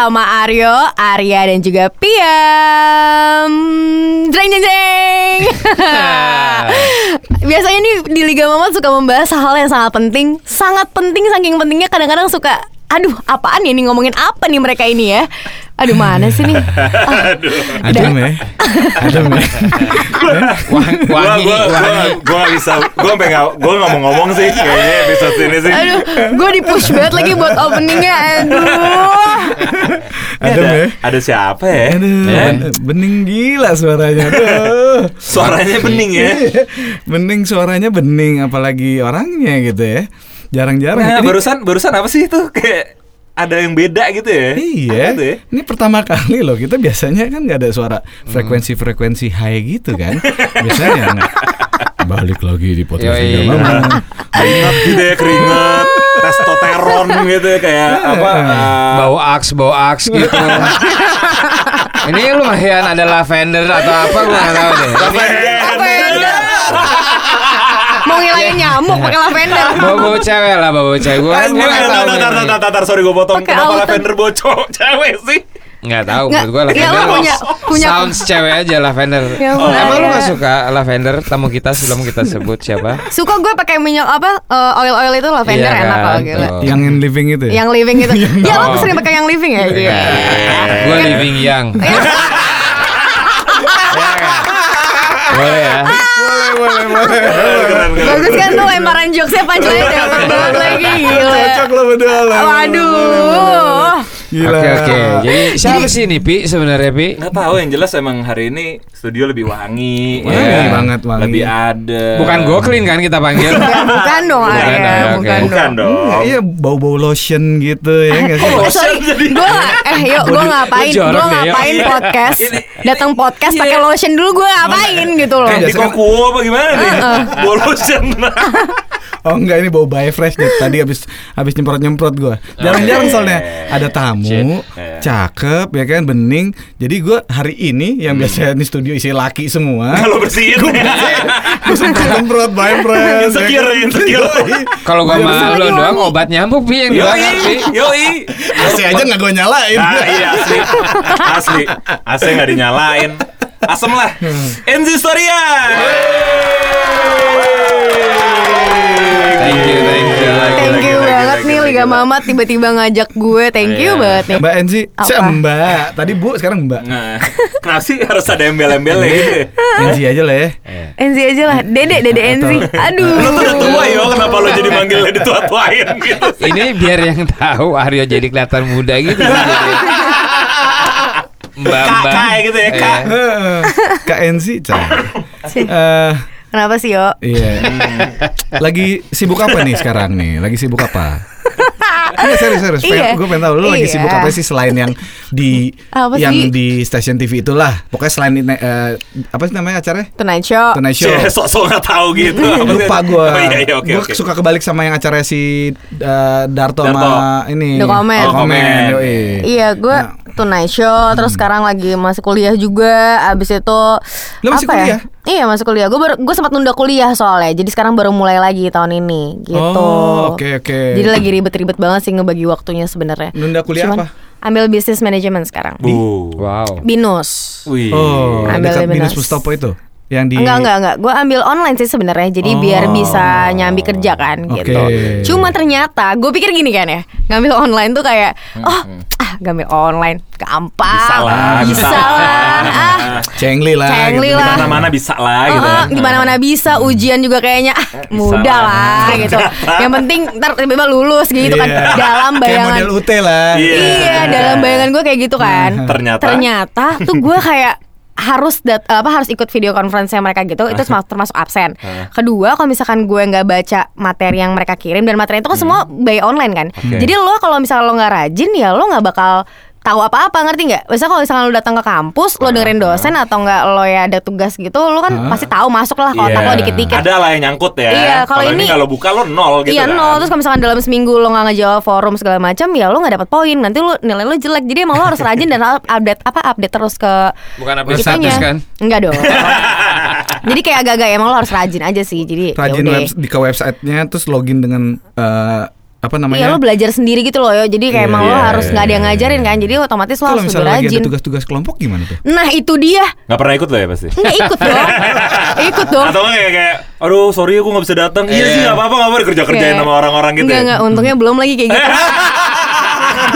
Sama Aryo, Arya dan juga Piam. Jeng jeng jeng. Biasanya nih di Liga Mamat suka membahas hal yang sangat penting, sangat penting saking pentingnya kadang-kadang suka Aduh, apaan ya nih ngomongin apa nih mereka ini ya? Aduh, mana sih nih? Ah, Adem ya Adem ya Gua gua gua gua gak bisa gua sampai gua nggak mau ngomong sih kayaknya episode ini sih. Aduh, gue di push banget lagi buat openingnya. Aduh. Adem ada, ya ada siapa ya? Aduh, Ya? ben- bening gila suaranya Aduh. Suaranya bening ya. Bening suaranya bening Apalagi orangnya gitu ya Jarang-jarang Nah, barusan barusan apa sih itu kayak ada yang beda gitu ya? Iya, tuh ya? ini pertama kali loh kita biasanya kan nggak ada suara frekuensi-frekuensi high gitu kan. Biasanya nggak. balik lagi di podcast Yoi. Liga Mama. Keringat gitu ya, keringat, testosteron gitu ya kayak apa? uh, bau aks bau aks gitu ini lumayan ada lavender atau apa gue nggak tahu deh Lavender. Nyamuk pakai lavender. bau bau cewek lah bau cewek gue kan Anjing, gue nggak tar, tahu tar, tar, tar, tar, sorry gue potong. Pakai Kenapa lavender bocok cewek sih? nggak tahu Nggak, menurut gue ya, lavender lo punya- punya- sounds cewek aja lavender Ya, Oh, emang lu ya. nggak suka lavender tamu kita sebelum kita sebut siapa Suka gue pakai minyak apa? eh, oil-oil itu lavender Iya enak kan, kalau gila. Yang in living itu. ya? Yang living itu. Ya lo Oh. sering pakai yang living ya? Iya. gue living young boleh ya boleh boleh boleh. Bagus kan tuh lemparan jokesnya punchline dapet banget lagi gila. Cocok lo berdua lah. Waduh. Gila. Oke oke. Jadi siapa sih ini Pi sebenarnya Pi? Nggak tahu yang jelas emang hari ini studio lebih wangi, Wangi ya. banget, wangi. lebih ada. Bukan Goklin kan kita panggil? Ya, bukan dong Bukan, Arya, ya, oke. bukan, Bukan dong. dong. Iya bau-bau lotion gitu ya nggak sih? Oh, sorry, gue eh yuk ngapain, jorok gue deh, yuk. ngapain Iya. podcast, datang podcast pakai lotion dulu gue ngapain gitu loh. Kayak di Kokuo apa gimana nih? Bolution. Oh enggak ini bau by fresh deh. Tadi habis habis nyemprot-nyemprot gua. Jarang-jarang soalnya ada tamu, Shit. Iya. cakep ya kan, bening. Jadi gua hari ini yang biasa di studio isi laki semua. Kalau bersihin. Gue semprot by fresh. Insecure, ya kan? insecure. Kalau gua lagi lo doang obat nyamuk Pi yang Yoi, Pi. yoi. AC aja nggak gue nyalain. Ah, iya asli. Asli. AC nggak dinyalain. Asem lah. Enzi Storia. Thank you, thank you. Thank you banget nih Liga Mamat tiba-tiba ngajak gue, thank you Iya. banget nih. Mbak Enzi? Cek, Mbak. Tadi Bu, sekarang Mbak. Nah, kenapa sih harus ada embel-embelnya gitu? ya? Enzi aja lah ya. Enzi aja lah, Dede, Dede Enzi. Aduh. Lu tuh udah tua yo, kenapa lo jadi manggilnya ditua-tuain gitu? Ini biar yang tahu Aryo jadi kelihatan muda gitu. Mbak Kak, Mbak. Kak, gitu ya, Kak. Eh, Kak Enzi, Cek. Eh, Kenapa sih yo? Iya. Lagi sibuk apa nih sekarang nih? Lagi sibuk apa? Iya serius serius. Iya. Gue pengen tahu lu lagi Iya. sibuk apa sih selain yang di Apa yang sih? di stasiun TV itulah. Pokoknya selain ini, eh, apa sih namanya acaranya? Tonight Show. Tonight Show. Cie, sok-sok nggak tahu gitu. Lupa gue. Oh iya, iya, oke, gue oke. suka kebalik sama yang acaranya si eh, Darto, Darto. sama ini. The Comment. The Comment. Iya, gue Nah. Tonight Show, terus sekarang lagi masih kuliah juga. Abis itu Lu masih apa ya? kuliah? Iya masih kuliah. Gue baru gue sempat nunda kuliah soalnya. Jadi sekarang baru mulai lagi tahun ini gitu. Oh, oke, oke. Jadi lagi ribet-ribet banget sih ngebagi waktunya sebenarnya. Nunda kuliah Cuman apa? Ambil bisnis manajemen sekarang. Bu. Wow. Binus. Wih. Oh, Ambil dekat di Binus Binus. Mustopo itu. Yang di Enggak enggak enggak. Gue ambil online sih sebenarnya. Jadi Oh. biar bisa nyambi kerja kan gitu. Oke. Cuma ternyata gue pikir gini kan ya, ngambil online tuh kayak oh ngambil online gampang. Bisa lah, bisa, bisa lah. lah. Ah, Cengli lah. Cengli gitu. lah. Mana-mana bisa lah gitu. Oh, kan. di mana-mana bisa ujian juga kayaknya ah, mudah lah. lah gitu. Yang penting ntar tiba-tiba lulus gitu kan Iya. dalam Kayak bayangan. model UT lah. Iya. Iya, dalam bayangan gue kayak gitu kan. Ternyata. Ternyata tuh gue kayak harus dat apa harus ikut video conference mereka gitu itu termasuk, absen. Kedua kalau misalkan gue nggak baca materi yang mereka kirim dan materi itu kan semua by online kan. Jadi lo kalau misalnya lo nggak rajin ya lo nggak bakal tahu apa-apa ngerti nggak? Misalnya kalau misalnya lo datang ke kampus, lo dengerin dosen atau nggak lo ya ada tugas gitu, lo kan pasti tahu masuk lah kalau otak lo Iya. dikit-dikit. Ada lah yang nyangkut ya. Iya, kalau ini- kalau buka lo nol gitu iya kan. nol terus kalau misalkan dalam seminggu lo nggak ngejawab forum segala macam ya lo nggak dapat poin nanti lo nilai lo jelek jadi emang lo harus rajin dan update apa update terus ke Bukan update status kan? enggak dong jadi kayak agak-agak emang lo harus rajin aja sih jadi rajin yaudah. webs- di ke websitenya terus login dengan eh, apa Iya namanya? lo belajar sendiri gitu loh ya. Jadi kayak Iya, emang lo iya, harus iya, nggak ada yang iya, ngajarin kan. Jadi otomatis lo Kalau harus lebih misalnya lagi ada tugas-tugas kelompok gimana tuh? Nah itu dia Nggak pernah ikut lo ya pasti. nggak ikut dong, ikut dong. Atau nggak kayak kayak, aduh sorry aku nggak bisa datang. Iya sih nggak apa-apa nggak apa-apa kerja kerjain Kayak- sama orang-orang gitu. Enggak ya. enggak, untungnya belum lagi kayak gitu.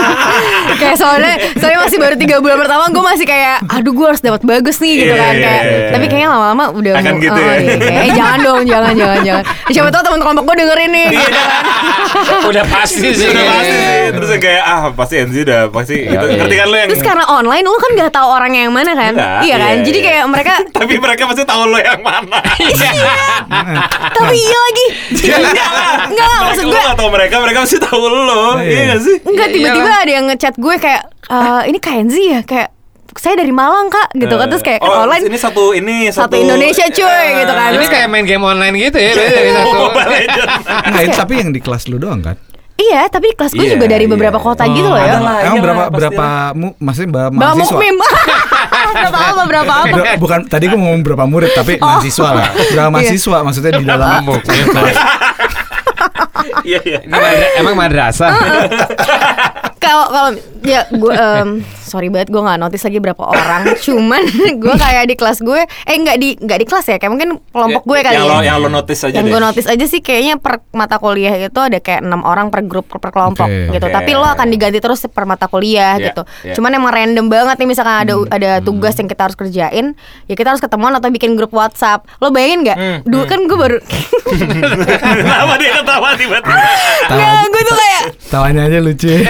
kayak soalnya soalnya masih baru tiga bulan pertama gue masih kayak aduh gue harus dapat bagus nih gitu Iya, kan iya, kayak iya, iya. tapi kayaknya lama-lama udah Akan mau- gitu oh, ya. iya, kayak, eh, jangan dong jangan jangan jangan siapa tahu teman kelompok gue dengerin nih Iya. gitu kan. Udah pasti sih. Udah pasti sih. Terus yang kayak ah pasti Enzi udah pasti gitu. Iya. Ngerti kan lo yang terus karena online lu kan nggak tahu orangnya yang mana kan Enggak, iya kan iya, jadi iya. kayak mereka Tapi mereka pasti tahu lo yang mana. tapi iya lagi Iya lah. Enggak, maksud Lo gue- nggak tahu mereka, mereka pasti tahu lo. Iya. Iya nggak sih? Enggak Iya, tiba-tiba. Ada yang ngechat gue kayak eh ini Kak Enzi ya kayak saya dari Malang kak gitu kan terus kayak oh, online ini satu ini satu Indonesia, cuy, gitu kan. Ini Terus kayak main game online gitu ya. dari satu. Enggak, itu tapi yang di kelas lu doang kan? Iya, tapi kelas gue Iya, juga dari iya. beberapa kota gitu loh ya. lah. Emang iya berapa berapa mu, maksudnya Bawa mahasiswa? mukmim. berapa apa, berapa apa. Bukan tadi gue ngomong berapa murid tapi mahasiswa lah. Berapa mahasiswa maksudnya di dalam kelas. Iya iya. Emang madrasah. Kalau kalau ya gue em, sorry banget gue nggak notice lagi berapa orang. Cuman gue kayak di kelas gue, eh nggak di nggak di kelas ya, kayak mungkin kelompok gue kali yang ya. lo yang lo notice aja yang gue notice aja sih kayaknya per mata kuliah itu ada kayak enam orang per grup per, kelompok Oke. gitu Oke. tapi lo akan diganti terus per mata kuliah Iya, gitu iya. cuman emang random banget nih misalkan ada ada tugas yang kita harus kerjain ya kita harus ketemuan atau bikin grup WhatsApp lo bayangin nggak Hmm, dulu kan gue baru Kenapa dia ketawa tiba-tiba? nggak gue tuh kayak Tawanya aja lucu. Iya.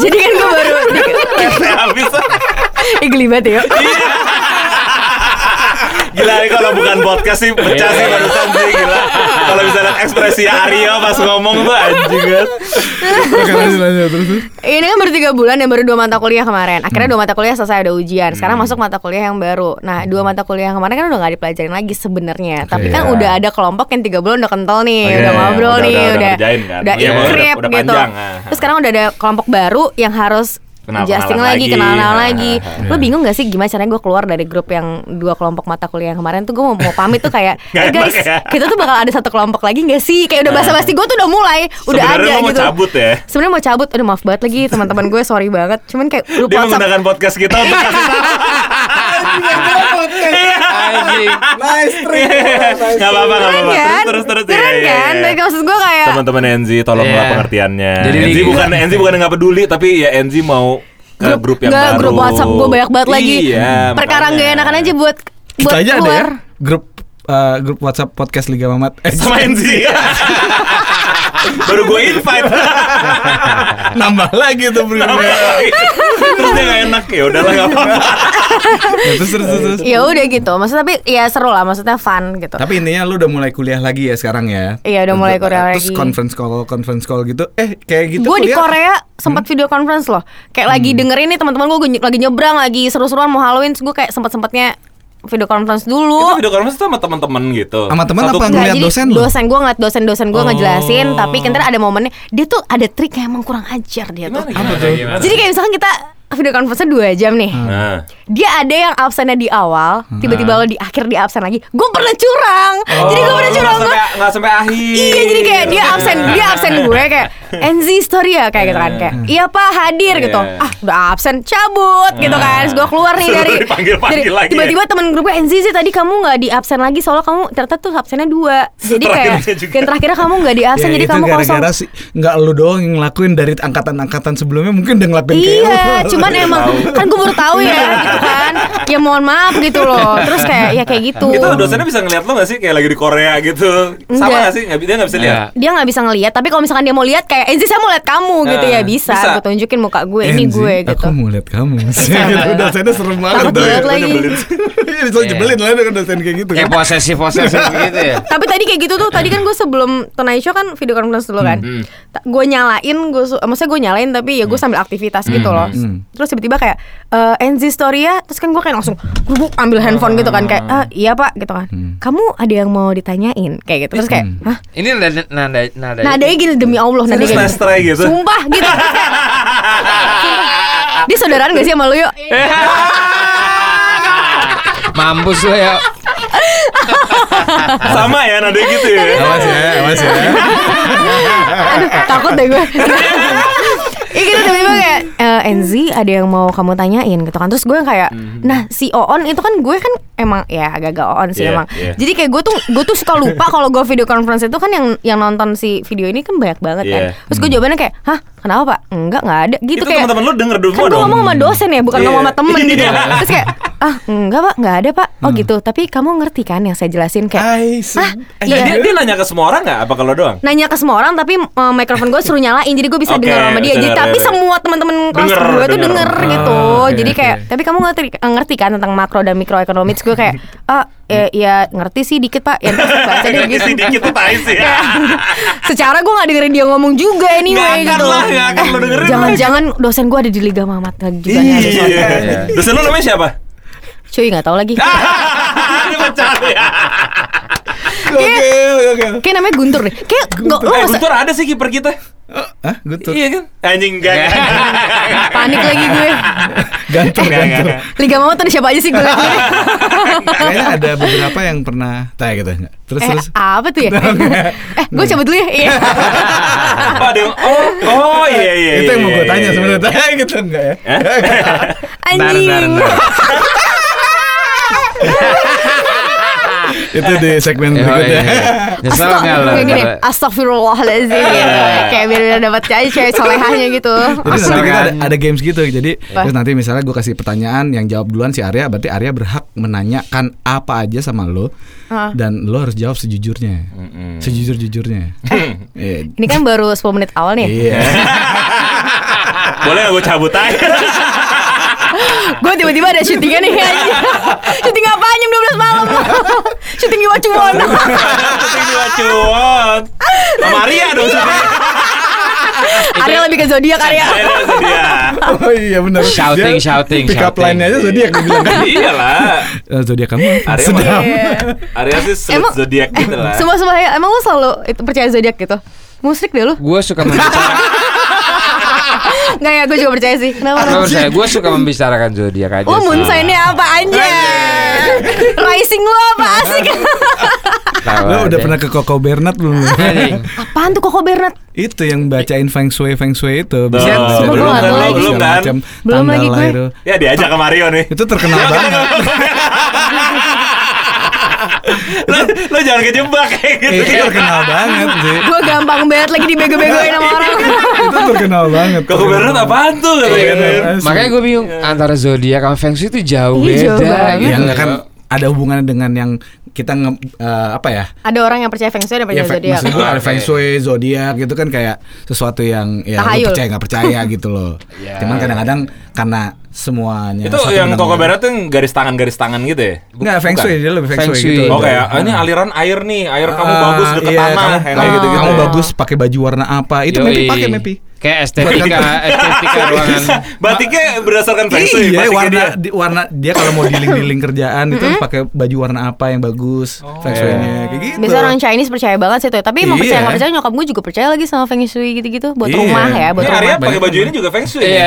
jadi kan gue baru Habis. Ih geli banget ya Gila nih kalau bukan podcast sih pecah sih barusan sih gila. Kalau bisa lihat ekspresi Aryo pas ngomong tuh anjing banget. Terus. Ini kan baru tiga bulan dan baru dua mata kuliah kemarin. Akhirnya dua mata kuliah selesai ada ujian. Sekarang masuk mata kuliah yang baru. Nah dua mata kuliah yang kemarin kan udah nggak dipelajarin lagi sebenarnya. Tapi kan Iya. udah ada kelompok yang tiga bulan udah kental nih, Oh, iya, udah iya. ngobrol Udah- nih, udah- udah udah kan. udah Iya, udah- udah gitu. panjang, ah. Terus sekarang udah ada kelompok baru yang harus Kenal- adjusting lagi, lagi. kenalan Ah, lagi. Lo bingung gak sih gimana caranya gue keluar dari grup yang dua kelompok mata kuliah yang kemarin tuh gue mau, mau pamit tuh kayak, eh guys, ya. kita tuh bakal ada satu kelompok lagi gak sih? Kayak udah basa-basi gue tuh udah mulai, udah Sebenarnya ada mau gitu. cabut ya? Sebenarnya mau cabut, aduh maaf banget lagi teman-teman gue, sorry banget. Cuman kayak grup Dia WhatsApp menggunakan podcast kita untuk. Anjing. Nice trick. Gak apa-apa, gak Keren apa-apa. kan? Terus, terus, terus. Keren Iya, iya, kan? iya. Tapi maksud gue kayak Teman-teman Enzi, tolonglah Iya. pengertiannya. Jadi Enzi li- bukan Enzi bukan nggak peduli, tapi ya Enzi mau ke grup, yang baru. grup WhatsApp gue banyak banget lagi. Iya. Perkara nggak enakan aja buat Kita buat aja ada keluar. ya grup eh, grup WhatsApp podcast Liga Mamat. Eh, sama Enzi. Baru gue invite. nambah lagi tuh grupnya. Terus dia gak enak ya udahlah gak apa-apa. Ya, terus terus terus. terus. Ya udah gitu. Maksudnya tapi ya seru lah, maksudnya fun gitu. Tapi intinya lu udah mulai kuliah lagi ya sekarang ya? Iya, udah mulai kuliah Terus lagi. conference call, conference call gitu. Eh, kayak gitu gue di Korea sempat video conference loh kayak lagi dengerin nih teman-teman gue lagi nyebrang lagi seru-seruan mau Halloween gue kayak sempat sempatnya video conference Itu dulu video conference tuh sama teman-teman gitu. Sama teman apa? Ngeliat jadi dosen lu? dosen gue ngeliat dosen-dosen gue Oh. ngejelasin tapi kan ada momennya dia tuh ada trik yang emang kurang ajar dia tuh Gimana, Apa tuh? Gimana? jadi kayak misalkan kita video conference dua jam nih. Nah. dia ada yang absennya di awal tiba-tiba lo di akhir di absen lagi. Gue pernah curang. Jadi gue pernah curang gue sampai, nggak sampai akhir. Iya jadi kayak dia absen dia absen gue kayak NZ story ya? Kayak gitu kan kayak iya pak hadir Iya. gitu. Ah udah absen cabut gitu kan. Terus gue keluar nih dari lagi ya. tiba-tiba teman grup gue NZ sih tadi kamu nggak di absen lagi soalnya kamu ternyata tuh absennya dua. Jadi kayak yang terakhirnya kamu nggak di absen Ya, jadi itu kamu kosong. gara-gara sih nggak lu doang yang ngelakuin dari angkatan-angkatan sebelumnya mungkin udah ngelakuin kayak Iya, lu. Cuman emang kan gue baru tahu ya gitu kan. Ya mohon maaf gitu loh. Terus kayak ya kayak gitu. Itu dosennya bisa ngeliat lo gak sih kayak lagi di Korea gitu? Sama Enggak. gak sih? Dia gak bisa lihat. Dia nggak bisa ngelihat tapi kalau misalkan dia mau lihat kayak Enzi saya mau lihat kamu gitu Nah, ya bisa, bisa. gue tunjukin muka gue ini gue gitu Aku mau lihat kamu. gitu, dosennya serem banget. Takut tuh. banget lagi. Iya, bisa nyebelin lah dengan dosen kayak gitu. Kayak kan. posesif posesif gitu ya. tapi tadi kayak gitu tuh tadi kan gue sebelum Tonight Show kan video conference dulu kan Hmm. Gue nyalain gue su- maksudnya gue nyalain tapi ya gue sambil aktivitas gitu loh Hmm. Terus tiba-tiba kayak eh Enzi story ya terus kan gue kayak langsung gue ambil handphone gitu kan kayak ah iya pak gitu kan kamu ada yang mau ditanyain kayak gitu terus kayak hah Ini nada nada nada. nadanya gini demi Allah nadanya Serius kayak nice try gitu? sumpah gitu Terus kayak, sumpah. dia saudaraan gak sih sama lu yuk Mampus lo ya. Sama ya nada gitu ya. Awas ya, awas ya. Aduh, takut deh gue. Iya gitu tiba-tiba kayak eh, Enzi ada yang mau kamu tanyain gitu kan. Terus gue yang kayak Nah si Oon itu kan gue kan emang ya agak-agak Oon sih Iya, emang. iya. Jadi kayak gue tuh gue tuh suka lupa kalau gue video conference itu kan yang yang nonton si video ini kan banyak banget kan. Iya. Terus gue jawabannya kayak Hah kenapa pak? Enggak nggak ada. Gitu Itu kayak teman-teman lu denger dulu Kan gue ngomong sama dosen ya bukan Iya. ngomong sama temen gitu. Iya. Terus kayak Ah enggak pak. Nggak ada pak. Oh gitu. Tapi kamu ngerti kan yang saya jelasin? Kayak Ah Eh, iya. dia, dia nanya ke semua orang nggak? Apa kalau doang? nanya ke semua orang tapi uh, mikrofon gue suruh nyalain. Jadi gue bisa Oke, dengar sama dia. Jadi denger, tapi denger. semua teman-teman kelas Denger, gue tuh denger. denger Ah, gitu. oke, jadi kayak tapi kamu ngerti ngerti kan tentang makro dan mikroekonomi Terus gue kayak ah ya, ya ngerti sih dikit pak ya baca deh gitu Sih dikit tuh tai sih ya. secara gue nggak dengerin dia ngomong juga anyway Nggak akan gitu lah, nggak akan lo dengerin jangan-jangan dosen gue ada di Liga Mamat lagi juga nih ada soalnya. Iya. Dosen lu namanya siapa? cuy nggak tahu lagi Ini mencari ya. Oke, oke, oke. kayak namanya Guntur deh kayak nggak lo Eh, Guntur ada sih kiper kita. Hah, Guntur. Iya kan? Anjing enggak. panik lagi gue Gantung, gantung. Liga Mamat tuh ada siapa aja sih gue liat gue Kayaknya ada beberapa yang pernah tanya gitu. Terus Eh, terus. apa tuh ya? eh, gue cabut dulu ya. Iya. Oh, ada yang- oh, oh iya iya. itu yang mau gue iya, tanya iya. sebenarnya. Tanya gitu enggak ya? Anjing. itu di segmen Oh, berikutnya. iya. Nyesel nggak? Kayak gini, astagfirullahaladzim gitu. Kayak biar biar dapat aja cewek solehahnya gitu. Jadi nanti kita ada, ada games gitu. Jadi Apa? terus nanti misalnya gue kasih pertanyaan yang jawab duluan si Arya, berarti Arya berhak menanyakan apa aja sama lo dan lo harus jawab sejujurnya, sejujur jujurnya. Iya. Ini kan baru 10 menit awal nih. Iya. Boleh gue cabut aja? Gue tiba-tiba ada syutingnya nih. Syuting apaan jam 12 malam? Syuting di Wacuwono. Syuting di Wacuan. Sama Arya dong syuting. Arya lebih ke zodiak Arya. Oh iya benar. Shouting, Dia shouting, Pick up shouting. line-nya aja zodiak dia bilang. Iyalah. Eh, Zodiak kamu apa? Arya Sedap. mah- Iya. Arya sih Emang zodiak gitu lah. Semua semua ya, emang lu selalu itu percaya zodiak gitu? Musrik deh lu. Gue suka membicarakan Enggak ya, gue juga percaya sih. Kenapa? Gue percaya, gue suka membicarakan zodiak aja. Sih. moon sign-nya apa anjay? Rising lo apa asik? Lo udah aja. pernah ke Koko Bernard belum? Anjing. Apaan tuh Koko Bernard? itu yang bacain feng shui feng shui itu. Bisa belum segala belum kan? Belum lagi gue. Ya diajak ke Mario nih. Itu terkenal banget. lo, lo jangan kejebak kayak gitu. itu terkenal banget sih. Gue gampang banget lagi dibego-begoin sama orang. itu terkenal banget. Kok Bernard apaan tuh? Iya, gitu. asli. Makanya gue bingung antara zodiak sama feng shui itu jauh Iya, jauh beda. gitu. yang kan ada hubungannya dengan yang kita nge, eh, apa ya? Ada orang yang percaya feng shui dan Ya, percaya fe- zodiak. maksud gua ada feng shui, zodiak gitu kan kayak sesuatu yang ya percaya nggak percaya gitu loh. Ya. Cuman kadang-kadang karena semuanya Itu satu yang yang- Bernard tuh garis tangan-garis tangan gitu ya? Nggak feng shui dia lebih feng, Feng shui, shui. gitu. Oh kayak ah, ini aliran air nih, air kamu Ah, bagus deket iya, tanah, kamu, kayak gitu-gitu. kamu bagus pakai baju warna apa? Itu Yoi. Mepi pakai Mepi. Kayak estetika, estetika ruangan. Batiknya berdasarkan feng shui, Iya, warna dia. di, warna dia kalau mau dealing-dealing kerjaan itu harus pakai baju warna apa yang bagus, feng shui-nya kayak gitu. Biasa orang Chinese percaya banget sih tuh. Tapi emang percaya Iya. nggak percaya nyokap gue juga percaya lagi sama feng shui gitu-gitu buat Iya. rumah ya, buat rumah. Pakai baju ini juga feng shui. Iya.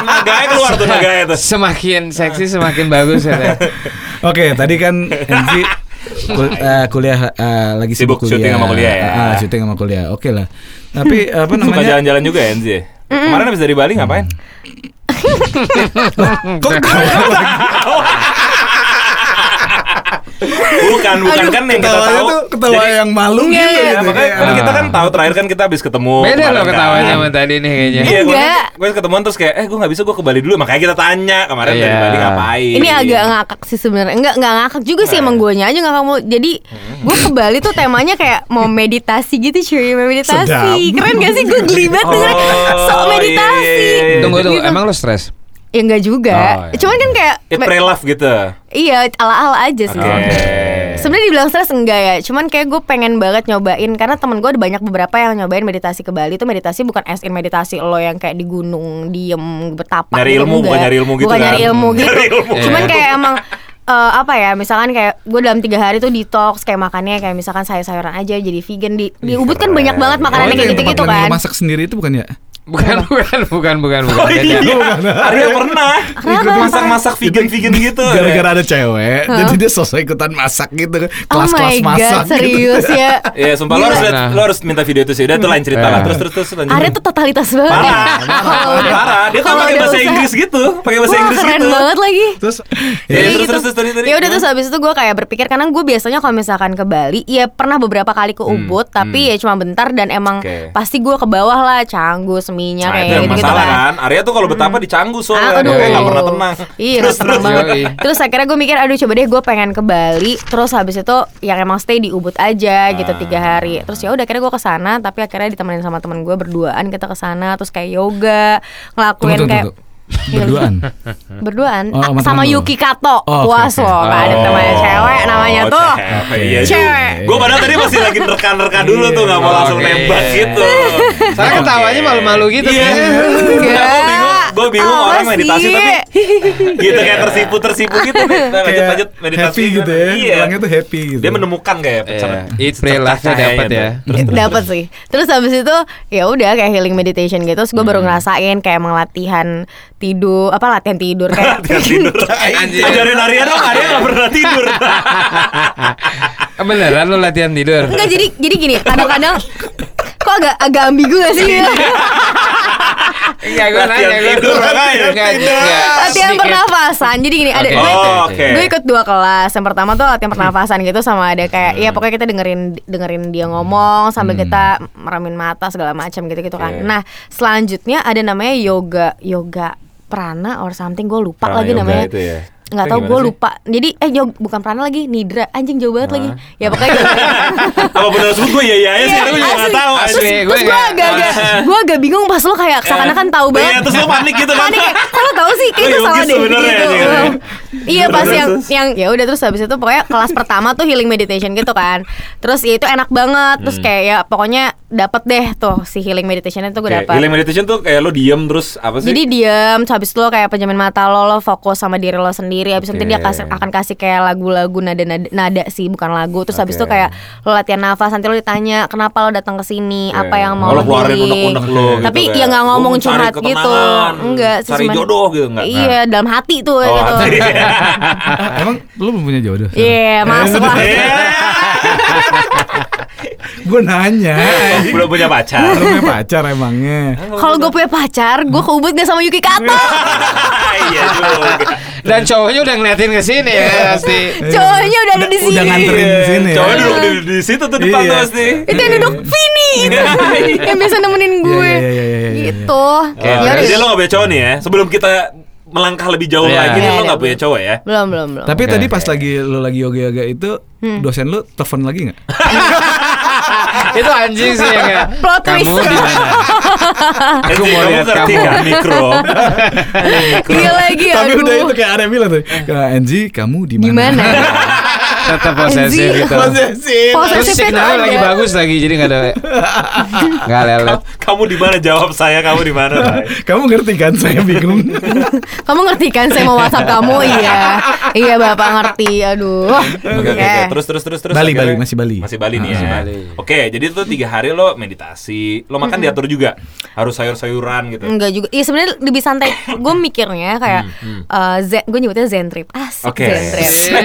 Naganya keluar tuh tuh. Semakin seksi semakin bagus ya. Oke, tadi kan Enzi kul- eh, kuliah eh, lagi sibuk, Sibuk syuting sama kuliah ya. Ah, syuting sama kuliah. Oke lah. Tapi apa Suka namanya? jalan-jalan juga ya Enzi? ya? Kemarin habis dari Bali ngapain? Kok ketawa lagi? Bukan, bukan kan yang kita tahu. tuh ketawa Jadi- yang malu Iya, gitu. iya, gitu. makanya Kayak, kan ah. kita kan tahu terakhir kan kita habis ketemu. Beda loh kan. ketawanya sama tadi nih kayaknya. Iya, gue, Enggak. gue ketemuan terus kayak, eh gue gak bisa gue ke Bali dulu, makanya kita tanya kemarin dari Iya. Bali ngapain. Ini agak ngakak sih sebenarnya. Enggak enggak ngakak juga sih emang guanya aja nggak kamu. Jadi gue ke Bali tuh temanya kayak mau meditasi gitu cuy, mau meditasi. Sedap. Keren gak sih gue geli banget Oh, sok iya, meditasi. iya, iya, iya. Tunggu tunggu, Gitu. emang lo stres? Ya enggak juga. Oh, iya. Cuman kan kayak It pray love gitu. Iya, ala-ala aja sih. Oke. Sebenarnya dibilang stres enggak ya, cuman kayak gue pengen banget nyobain karena temen gue ada banyak beberapa yang nyobain meditasi ke Bali itu meditasi bukan as in meditasi lo yang kayak di gunung diem betapa Nyari ilmu, bukan nyari ilmu gitu bukan kan? nyari ilmu gitu Nyari ilmu. cuman Iya. kayak emang eh, apa ya misalkan kayak gue dalam tiga hari tuh detox kayak makannya kayak misalkan sayur-sayuran aja jadi vegan di di Ubud kan banyak banget Oh, makanannya itu kayak gitu-gitu kan masak sendiri itu bukan ya? Bukan, bukan, bukan, bukan, bukan. Oh iya, Beda. Arya pernah ikut masak-masak vegan-vegan gitu. Gara-gara ada cewek, jadi dia sosok ikutan masak gitu. Oh Kelas-kelas my masak god, serius gitu. ya. Ya sumpah lo harus liat- Nah. lo harus minta video itu sih. Udah itu lain cerita lah. Eh. Terus terus terus lanjut. Arya tuh totalitas banget. ya. parah, Kalau udah- parah. Dia tuh pakai bahasa Inggris gitu, pakai bahasa Wah, Inggris keren gitu. banget lagi. Terus Ya, Jadi terus, gitu. terus, terus, tadi, tadi. ya udah terus habis itu gue kayak berpikir karena gue biasanya kalau misalkan ke Bali ya pernah beberapa kali ke Ubud tapi ya cuma bentar dan emang Hmm, pasti gue ke bawah lah Canggu Seminyak Nah, kayak gitu gitu masalah kan. kan. Arya tuh kalau betapa di Canggu soalnya Ah, aduh. nggak pernah tenang. Iya, terus terus. banget. Yoi. Terus akhirnya gue mikir, aduh coba deh gue pengen ke Bali. Terus habis itu yang emang stay di Ubud aja gitu Ah. tiga hari. Terus ya udah akhirnya gue ke sana, tapi akhirnya ditemenin sama temen gue berduaan kita ke sana. Terus kayak yoga, ngelakuin tunggu, kayak tunggu. Berduaan. berduaan Oh, sama sama. Yuki Kato. Oh, Puas oke. loh, ada Oh. namanya cewek namanya Oh, tuh. cewek, Iya, Cewek. Gue padahal tadi masih lagi nerka-nerka dulu tuh nggak mau Iya, langsung nembak gitu. Soalnya ketawanya malu-malu gitu Iya. kan. Enggak. Gue bingung, gue bingung Apa orang meditasi sih? tapi gitu kayak tersipu tersipu gitu. Lanjut lanjut meditasi happy gitu ya. Iya. Orangnya tuh happy gitu. Dia menemukan kayak Iya. Eat, pray, love-nya cahayanya dapet ya. Dapat sih. Terus habis itu ya udah kayak healing meditation gitu. Terus gue baru ngerasain kayak emang latihan tidur, apa latihan tidur kayak Latihan tidur. Ajarin Arya dong, Arya gak pernah tidur. Beneran lu latihan tidur? Enggak jadi jadi gini, kadang-kadang kok agak agak ambigu gak sih? Enggak, gue Latihan nanya gue tidur, latihan pernafasan. Jadi gini, ada Oke. gue, Oh, oke. gue ikut dua kelas. Yang pertama tuh latihan pernafasan gitu sama ada kayak ya pokoknya kita dengerin dengerin dia ngomong sambil kita meremin mata segala macam gitu-gitu kan. Nah, selanjutnya ada namanya yoga yoga prana or something gue lupa Prana lagi yoga namanya. itu ya. Nggak tahu gue sih? lupa. Jadi eh yoga, bukan prana lagi, nidra. Anjing jauh banget lagi. Ya pokoknya Apa benar sebut gue ya ya ya sekarang gue juga Iya, gak tahu. asli. gue Terus gue nggak- agak-agak Gue agak bingung pas lo kayak seakan-akan tahu Iya, banget terus lo panik gitu kan. Panik Kok lo tahu sih itu salah deh gitu. Iya pas yang yang ya udah terus habis itu pokoknya kelas pertama tuh healing meditation gitu kan. Terus ya itu enak banget. Terus Hmm. kayak ya pokoknya dapet deh tuh si healing meditation itu gue dapat. Healing meditation tuh kayak lo diem terus apa sih? Jadi terus habis itu lo kayak penjamin mata lo, lo fokus sama diri lo sendiri. Habis itu nanti dia kasih, akan kasih kayak lagu-lagu nada, nada nada sih, bukan lagu. Terus habis itu kayak lo latihan nafas, nanti lo ditanya kenapa lo datang ke sini, apa Oke. yang Oh, mau lo keluarin unek-unek lo gitu Tapi kayak, ya nggak "Gua ngomong curhat gitu, enggak. sih, cari jodoh gitu, enggak? Iya, dalam hati tuh Oh, gitu. hati. Emang lu belum punya jodoh? Iya, masuk lah. Gue nanya. Belum punya pacar. Lu punya pacar emangnya? Kalau gue punya pacar, gue ke Ubud gak sama Yuki Kato. Iya. Dan cowoknya udah ngeliatin ke sini ya pasti. Cowoknya udah ada di sini. Udah nganterin di sini. ya? Cowoknya duduk di, di situ tuh depan Iya. tuh pasti. Itu yang duduk Vini itu. yang biasa nemenin gue. Iya, iya, iya, iya, iya. Gitu. Oke, Ya udah. jadi lo gak punya cowok nih ya. Sebelum kita melangkah lebih jauh Iya. lagi nih Iya, lo iya, gak punya cowok ya. Belum, belum, belum. Tapi Oke, tadi pas lagi lu lagi yoga-yoga itu dosen lu telepon lagi nggak? Itu anjing sih ya. Plot twist. Kamu di mana? Aku mau lihat kamu. mikro. Iya lagi Tapi aduh. udah itu kayak Arya bilang tuh. Kak Enzi, kamu di Di mana? Tetap posesif gitu. Posesif. Terus signalnya lagi bagus lagi jadi nggak ada nggak lelet. Kamu di mana? Jawab saya. Kamu di mana? Kamu ngerti kan? Saya bingung. Kamu ngerti kan saya mau WhatsApp kamu? Iya. Iya, Bapak ngerti. Aduh. Oke, oke. Terus, terus, terus, terus. Bali, Bali, masih Bali. Masih Bali nih Ah, ya. Oke, jadi tuh tiga hari lo meditasi. Lo makan diatur juga. Harus sayur-sayuran gitu. Enggak juga. Iya sebenarnya lebih santai. Gue mikirnya kayak eh, zen, gue nyebutnya zen trip. Asik Oke. zen trip.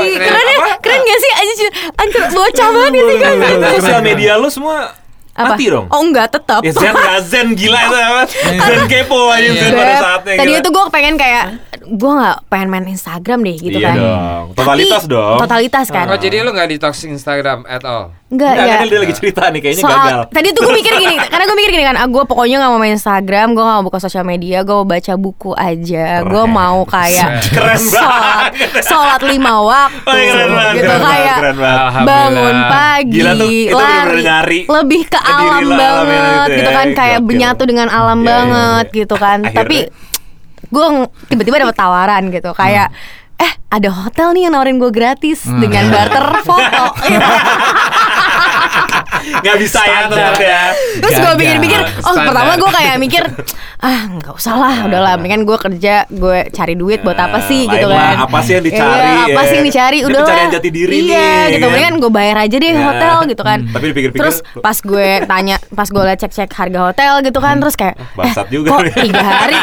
Keren ya? Keren gak sih? Anjir, anjir bocah banget ya sih kan? Itu sosial media lo semua Apa? mati dong. Oh enggak, tetap. Ya zen gak zen gila itu apa? Zen kepo aja zen pada saatnya. Tadi gila. itu gue pengen kayak gue nggak pengen main Instagram deh gitu Iya kan. dong. Totalitas Tapi- dong. Totalitas kan. Oh jadi lu nggak detox Instagram at all? Enggak Enggak, ya. kan dia lagi cerita nih kayaknya Soal gagal. tadi tuh gue mikir gini, karena gue mikir gini kan, ah, gue pokoknya nggak mau main Instagram, gue nggak mau buka sosial media, gue mau baca buku aja, gue mau kayak Keren sholat, sholat lima waktu, Oh, iya, keren banget, gitu keren banget, kayak keren banget. Alhamdulillah. bangun pagi, Gila tuh, itu bener-bener lari, nyari lebih ke alam banget, gitu ya. gitu kan, kayak Gokil. menyatu dengan alam Iya, iya, banget, iya. gitu kan. Akhirnya- Tapi gue tiba-tiba dapat tawaran gitu, kayak eh ada hotel nih yang nawarin gue gratis dengan barter foto. Nggak bisa ya tetap ya. Terus gue pikir-pikir, oh Standar. pertama gue kayak mikir, ah nggak usah lah, udahlah, mendingan gue kerja, gue cari duit buat apa sih Lain gitu kan? apa sih yang dicari, Iya, apa ya? sih yang dicari? Ini Udah pencarian jati diri iya, nih, gitu. kan? Mendingan gue bayar aja deh Ya. hotel gitu kan. Hmm. Tapi dipikir-pikir, Terus pas gue tanya, pas gue liat cek-cek harga hotel gitu kan, terus kayak, Bangsat eh, juga kok nih. tiga hari,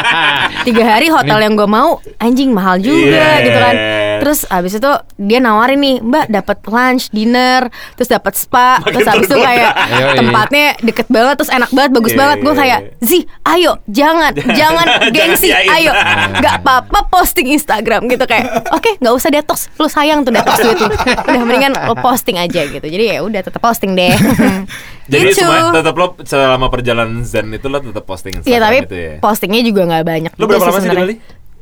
tiga hari hotel yang gue mau anjing mahal juga Iya. gitu kan. Terus abis itu dia nawarin nih, Mbak dapat lunch, dinner, terus dapat spa, Makin terus abis itu. Kayak tempatnya deket banget, terus enak banget, bagus banget. Gue kayak. Zi, ayo, jangan, jangan gengsi, ayo, nggak apa-apa posting Instagram gitu kayak, oke, nggak usah detox, lu sayang tuh detox duit lu, udah mendingan lo posting aja gitu. Jadi ya udah tetap posting deh. Jadi Gitu. semua tetap lo selama perjalanan Zen itu lo tetap posting Iya Instagram tapi itu ya. postingnya juga nggak banyak. Lo berapa lama sih di. Bali?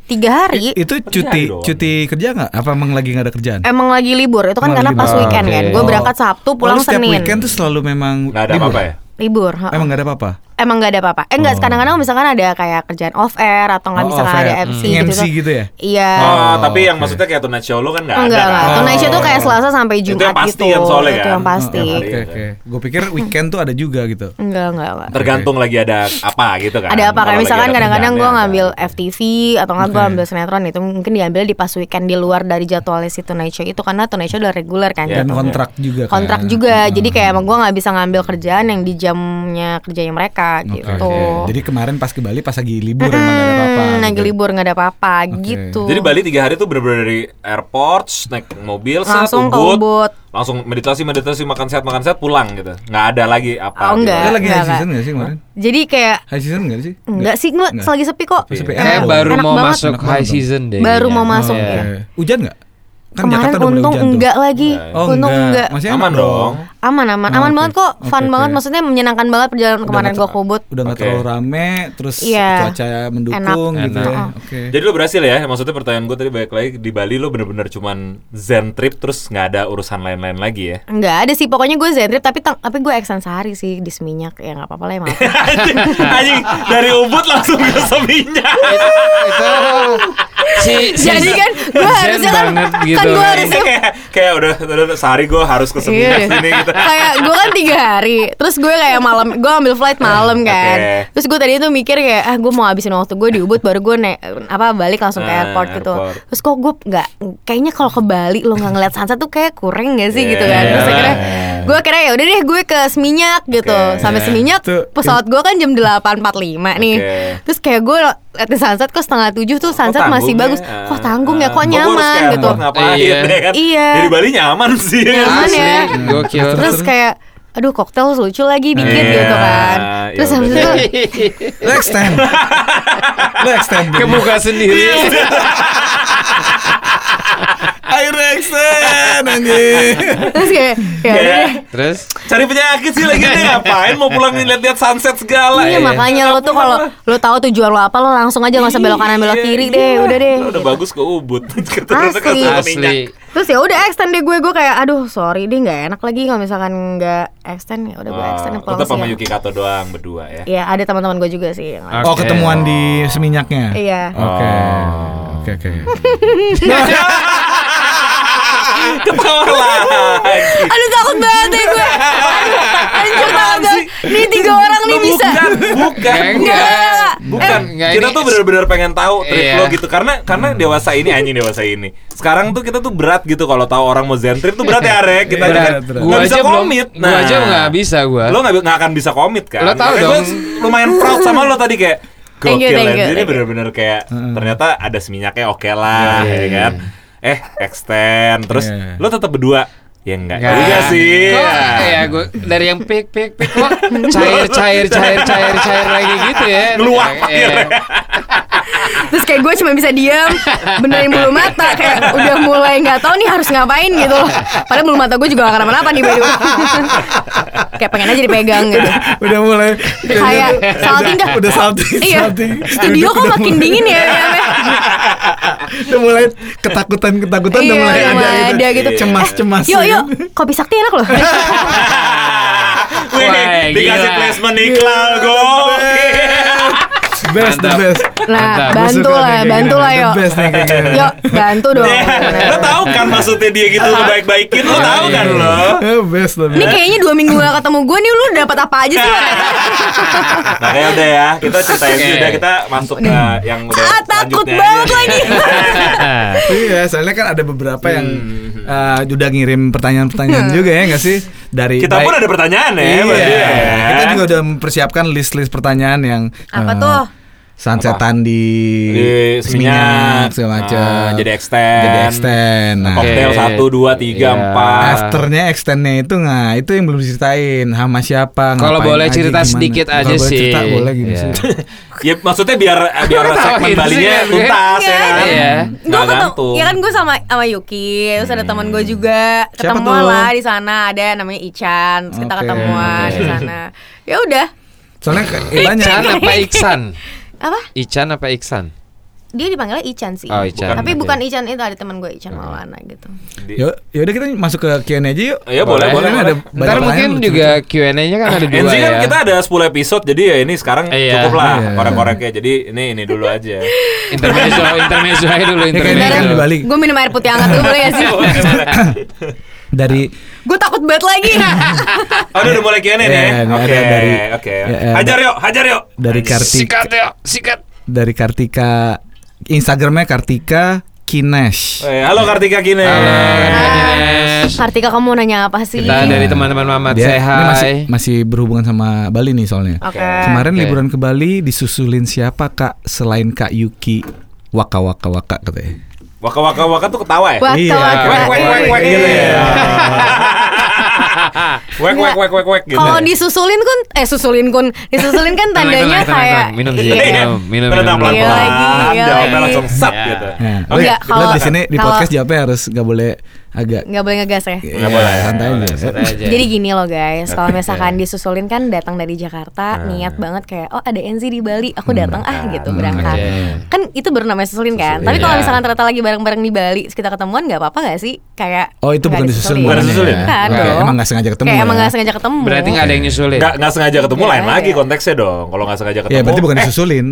Tiga hari. Itu cuti cuti kerja nggak? Apa emang lagi nggak ada kerjaan? Emang lagi libur itu kan Emang karena lagi pas libur. weekend kan. Oke. Gue berangkat Sabtu pulang Oh, setiap Senin. weekend tuh selalu memang Nggak ada libur? apa-apa ya? Libur. ha. Emang nggak ada apa-apa? Emang nggak ada apa-apa. Eh enggak, Oh. kadang-kadang misalkan ada kayak kerjaan off air atau nggak Oh, misalkan ada air. MC Hmm. gitu. MC gitu ya? Iya. Oh, Oh, tapi yang maksudnya kayak Tonight Show lo kan nggak Enggak, ada. enggak. kan? Tonight Show tuh kayak Selasa sampai Itu Jumat yang pasti gitu. kan soalnya Itu kan? yang pasti. Oh, Oke Iya, oke. Gue pikir weekend tuh ada juga gitu. Enggak, enggak, enggak. Tergantung lagi ada apa gitu kan. Ada apa kayak misalkan ada kadang-kadang gue ngambil. FTV atau nggak gue ambil sinetron itu mungkin diambil di pas weekend di luar dari jadwalnya si Tonight Show itu karena Tonight Show udah reguler kan. Iya, Dan kontrak juga kan. kontrak juga jadi kayak emang gue nggak bisa ngambil kerjaan yang di jamnya kerjanya mereka Oke, gitu oke. Jadi kemarin pas ke Bali pas lagi libur emang nggak ada apa-apa. Hmm, lagi gitu. libur nggak ada apa-apa Oke. gitu Jadi Bali tiga hari tuh bener-bener dari airport, naik mobil, set, Langsung ke Ubud, Ubud. langsung meditasi, meditasi, makan sehat, makan sehat, pulang gitu. Nggak ada lagi apa. Oh, gitu. enggak. Kita lagi high Enggak, season nggak sih kemarin? jadi kayak High season nggak sih? enggak sih enggak Enggak. lagi sepi kok Sepi. Enak baru enak mau banget. masuk high season deh. Baru kayaknya. mau masuk, Iya. ya. Hujan nggak? Kan kemarin Jakarta untung hujan tuh. enggak lagi Oh, untung enggak. enggak Masih Aman enak dong. aman aman Oh, aman oke. banget kok fun Oke, banget maksudnya menyenangkan banget perjalanan Udah kemarin nggak gue Ubud Udah nggak Oke. terlalu rame, terus Iya. cuaca mendukung Enak. gitu Enak. ya. Oke. Jadi lo berhasil ya, maksudnya pertanyaan gue tadi balik lagi di Bali lo bener-bener cuman zen trip terus nggak ada urusan lain-lain lagi ya. Enggak ada sih pokoknya gue zen trip tapi tapi gue eksen sehari sih di Seminyak ya nggak apa-apa lah ya maaf. anjing, dari Ubud langsung ke Seminyak. Itu si, si Jadi kan gue Zen harusnya kan kan gitu. gue harusnya kayak kayak udah, udah sehari gue harus ke Seminyak Iya. sini gitu. kayak gue kan tiga hari terus gue kayak malam gue ambil flight malam kan Oke. terus gue tadi itu mikir kayak ah gue mau habisin waktu gue di Ubud baru gue naik apa balik langsung ke airport gitu airport. terus kok gue nggak kayaknya kalau ke Bali lo nggak ngeliat sunset tuh kayak kurang gak sih gitu kan terus Yeah. akhirnya gue akhirnya ya udah deh gue ke Seminyak gitu Oke. sampai Seminyak Tuh. pesawat gue kan jam 8.45 nih Oke. terus kayak gue liatin sunset kok setengah tujuh tuh sunset masih tanggung bagus ya? kok tanggung ya kok harus nyaman gitu Ngapain Iya. ya kan? Iya. Dari Bali nyaman sih. Nyaman ya. gokil. Terus kayak aduh koktel lucu lagi dikit Iya, gitu kan. Terus ya habis itu Lo extend. Lo extend. Kebuka sendiri. Akhirnya extend anjing. terus kayak ya udah deh. Terus cari penyakit sih lagi nih ngapain mau pulang lihat-lihat sunset segala Iya ya. makanya lo tuh kalau lo tahu tujuan lo apa lo langsung aja nggak usah belok kanan belok kiri iya. deh udah deh. Udah gitu. bagus ke Ubud. Asli. Asli. Terus ya udah extend deh gue gue kayak aduh sorry deh nggak enak lagi kalau misalkan nggak extend ya udah gue extend pulang tetap sama. Yuki Kato doang berdua ya. Iya ada teman-teman gue juga sih. Oh Oke. ketemuan di seminyaknya. Iya. Oke. Oh. Oke oke. Ketawa lagi. Aduh takut banget deh gue. Aduh, Anjir takut banget. Nih tiga orang nih bisa. Bukan, bukan. Enggak. Bukan, Enggak, kita tuh bener-bener pengen tahu trip Iya. lo gitu karena karena dewasa ini anjing dewasa ini. Sekarang tuh kita tuh berat gitu kalau tahu orang mau zen trip tuh berat ya Rek. Kita Berat, kan berat. nggak bisa komit. Gua aja nggak bisa gua. Lo nggak nggak akan bisa komit kan. Lo tahu dong. gua lumayan proud sama lo tadi kayak Thank you, Gokil thank you, Jadi thank you. bener-bener kayak ternyata ada seminyaknya oke lah, Iya, ya iya, kan. Eh, extend terus Iya. lo tetap berdua. Ya enggak Nggak. juga sih. Kok ya gue dari yang pik pik pik kok cair cair cair cair cair lagi gitu ya. Ngeluap Iya. akhirnya. Terus kayak gue cuma bisa diam Benerin bulu mata Kayak udah mulai nggak tahu nih harus ngapain gitu loh Padahal bulu mata gue juga gak kenapa-napa nih by the way. Kayak pengen aja dipegang gitu Udah mulai Kayak salting dah Udah salting. Iya salting. Studio kok makin mulai- dingin ya Udah mulai ketakutan ketakutan udah Iya, mulai udah ada, mulai ada gitu. Cemas cemas. Yuk yuk Kopi sakti enak loh Wih, dikasih placement iklan gokil. Best, the best. Nah, bantu lah, bantu lah yuk. best nih kayak gini. Yuk, bantu dong. Lo tahu kan maksudnya dia gitu ngebaik-baikin Lo tahu kan lo Eh, best the Ini kayaknya dua minggu gak ketemu gue nih, lu dapat apa aja sih? Nah kayak udah ya Kita cerita MV udah kita masuk ke yang udah Ah, takut banget lagi. Iya, soalnya kan ada beberapa yang Hmm. eh, udah ngirim pertanyaan-pertanyaan juga ya nggak sih dari Kita pun baik- ada pertanyaan ya Iya, ya. kita juga udah mempersiapkan list-list pertanyaan yang Apa eh, tuh? Sunsetan di, Di Seminyak, segala macam. eh, jadi extend. Jadi extend. Nah, Koktail Oke. satu dua tiga Iya. empat Afternya extendnya itu nggak itu yang belum diceritain sama siapa Kalau boleh aja, cerita gimana. sedikit Kalau aja boleh sih. cerita boleh gitu Iya. sih Ya maksudnya biar biar segmen Balinya tuntas ya Iya. kan Iya. Gue ketemu, ya kan gue sama sama Yuki, terus ada teman gue juga Siapa ketemuan tuh? lah di sana ada namanya Ican, terus kita ketemuan di sana. Ya udah, soalnya banyak Ican apa Iksan? Apa? Ican apa Iksan? Dia dipanggilnya Ican sih. Oh, Ican. Tapi Oke. bukan Ican itu ada teman gue Ican Maulana gitu. Yuk, yaudah kita masuk ke Q&A aja yuk. Ya boleh boleh, boleh. ada Ntar mungkin pertanyaan juga Q&A-nya kan ada dua kan ya. kita ada 10 episode jadi ya ini sekarang Iya. cukup lah Iya. korek-koreknya jadi ini ini dulu aja. Intermezzo, intermezzo aja dulu kan intermezzo. Bali Gue minum air putih hangat dulu boleh gak sih? dari gue takut banget lagi. Oh udah, udah mulai Q&A nih. Iya, ya? ini Oke oke. ya, ya, Hajar yuk, hajar yuk. dari Kartika Sikat yuk, sikat. dari Kartika Instagramnya Kartika Kines. Eh, halo Kartika Kine. Halo, Ah, Kines. Kartika kamu nanya apa sih? Kita dari teman-teman Mamat Dia say ini masih masih berhubungan sama Bali nih soalnya. Oke. Kemarin Oke. liburan ke Bali disusulin siapa kak selain Kak Yuki? Waka waka waka katanya. Waka waka waka tuh ketawa ya? Waka Iya. waka. Gitu ya. Iya. Wek wek wek wek wek gitu. Kalau disusulin kun, eh susulin kun, disusulin kan tandanya kayak minum sih, Iya. minum, minum, Tenang, minum. pelan Iya pelan. lagi, iya Jawabnya lagi. langsung sat Ya. gitu. Nah, Oke. Enggak, lo kalau- di sini di kalau- podcast jawabnya harus nggak boleh agak nggak boleh ngegas ya. Nggak boleh. santai Nggak aja. Jadi gini loh guys, kalau misalkan disusulin kan datang dari Jakarta, niat banget kayak oh ada NZ di Bali, aku datang ah gitu berangkat. Kan itu baru namanya susulin kan. Tapi kalau Iya. misalkan ternyata lagi bareng-bareng di Bali, kita ketemuan nggak apa-apa gak sih? Kayak Oh itu nggak bukan disusulin. Bukan bukannya disusulin. ya? Kan dong. Emang nggak sengaja ketemu. Kayak ya? emang gak sengaja ketemu. Berarti nggak ada yang nyusulin. Nggak nggak sengaja ketemu Iya, lain lagi iya. konteksnya dong. Kalau nggak sengaja ketemu. Iya berarti bukan eh, disusulin.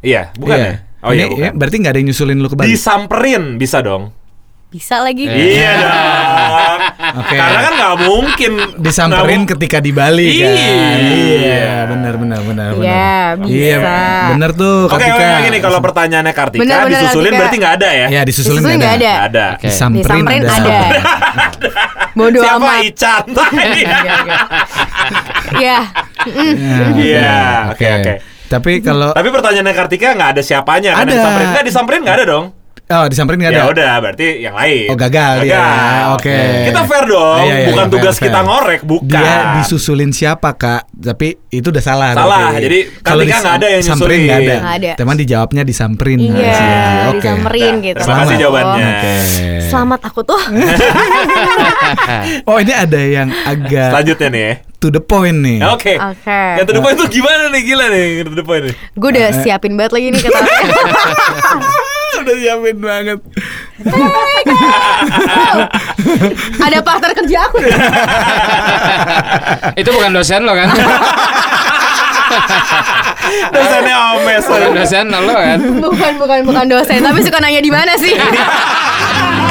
Iya, bukan Iya. ya? Oh iya berarti nggak ada yang nyusulin lu ke Bali. Disamperin bisa dong. Bisa lagi. Iya dong. Oke. Karena kan nggak mungkin Disamperin nggak ketika di Bali kan. Iya. Iya, benar benar benar benar. Iya, bisa. Iya, benar tuh Oke, oke, Kartika. gini kalau pertanyaannya Kartika Bener, bener, disusulin Kartika. berarti nggak ada ya? Ya disusulin Disusulin nggak ada. ada. Nggak ada. Oke. Disamperin, Disamperin ada. ada. Bodoh Siapa amat. Ican? Iya. Iya, oke oke. Tapi kalau Tapi pertanyaannya Kartika nggak ada siapanya kan? Ada. yang Disamperin nggak disamperin nggak ada dong? Oh disamperin nggak ada. Ya udah, berarti yang lain. Oh, gagal dia. Oke. Kita fair dong, Iya, iya, bukan iya, tugas fair, kita fair. ngorek, bukan. Dia disusulin siapa kak? Tapi itu udah salah. Salah, berarti. jadi Kalau Kartika nggak ada yang disamperin nyusulin. nggak ada. Nggak ada. Teman dijawabnya disamperin. Iya, Oke. disamperin Nah, gitu. terima kasih Selamat. jawabannya. Oke. Selamat aku tuh. Oh ini ada yang agak Selanjutnya nih ya. to the point nih. Oke. Oke. Yang to the point tuh gimana nih gila nih to the point nih. Gue udah siapin banget lagi nih kata udah siapin banget. Ada partner kerja aku. Itu bukan dosen lo kan? Dosennya Omes. Bukan dosen lo kan? Bukan bukan bukan dosen, tapi suka nanya di mana sih?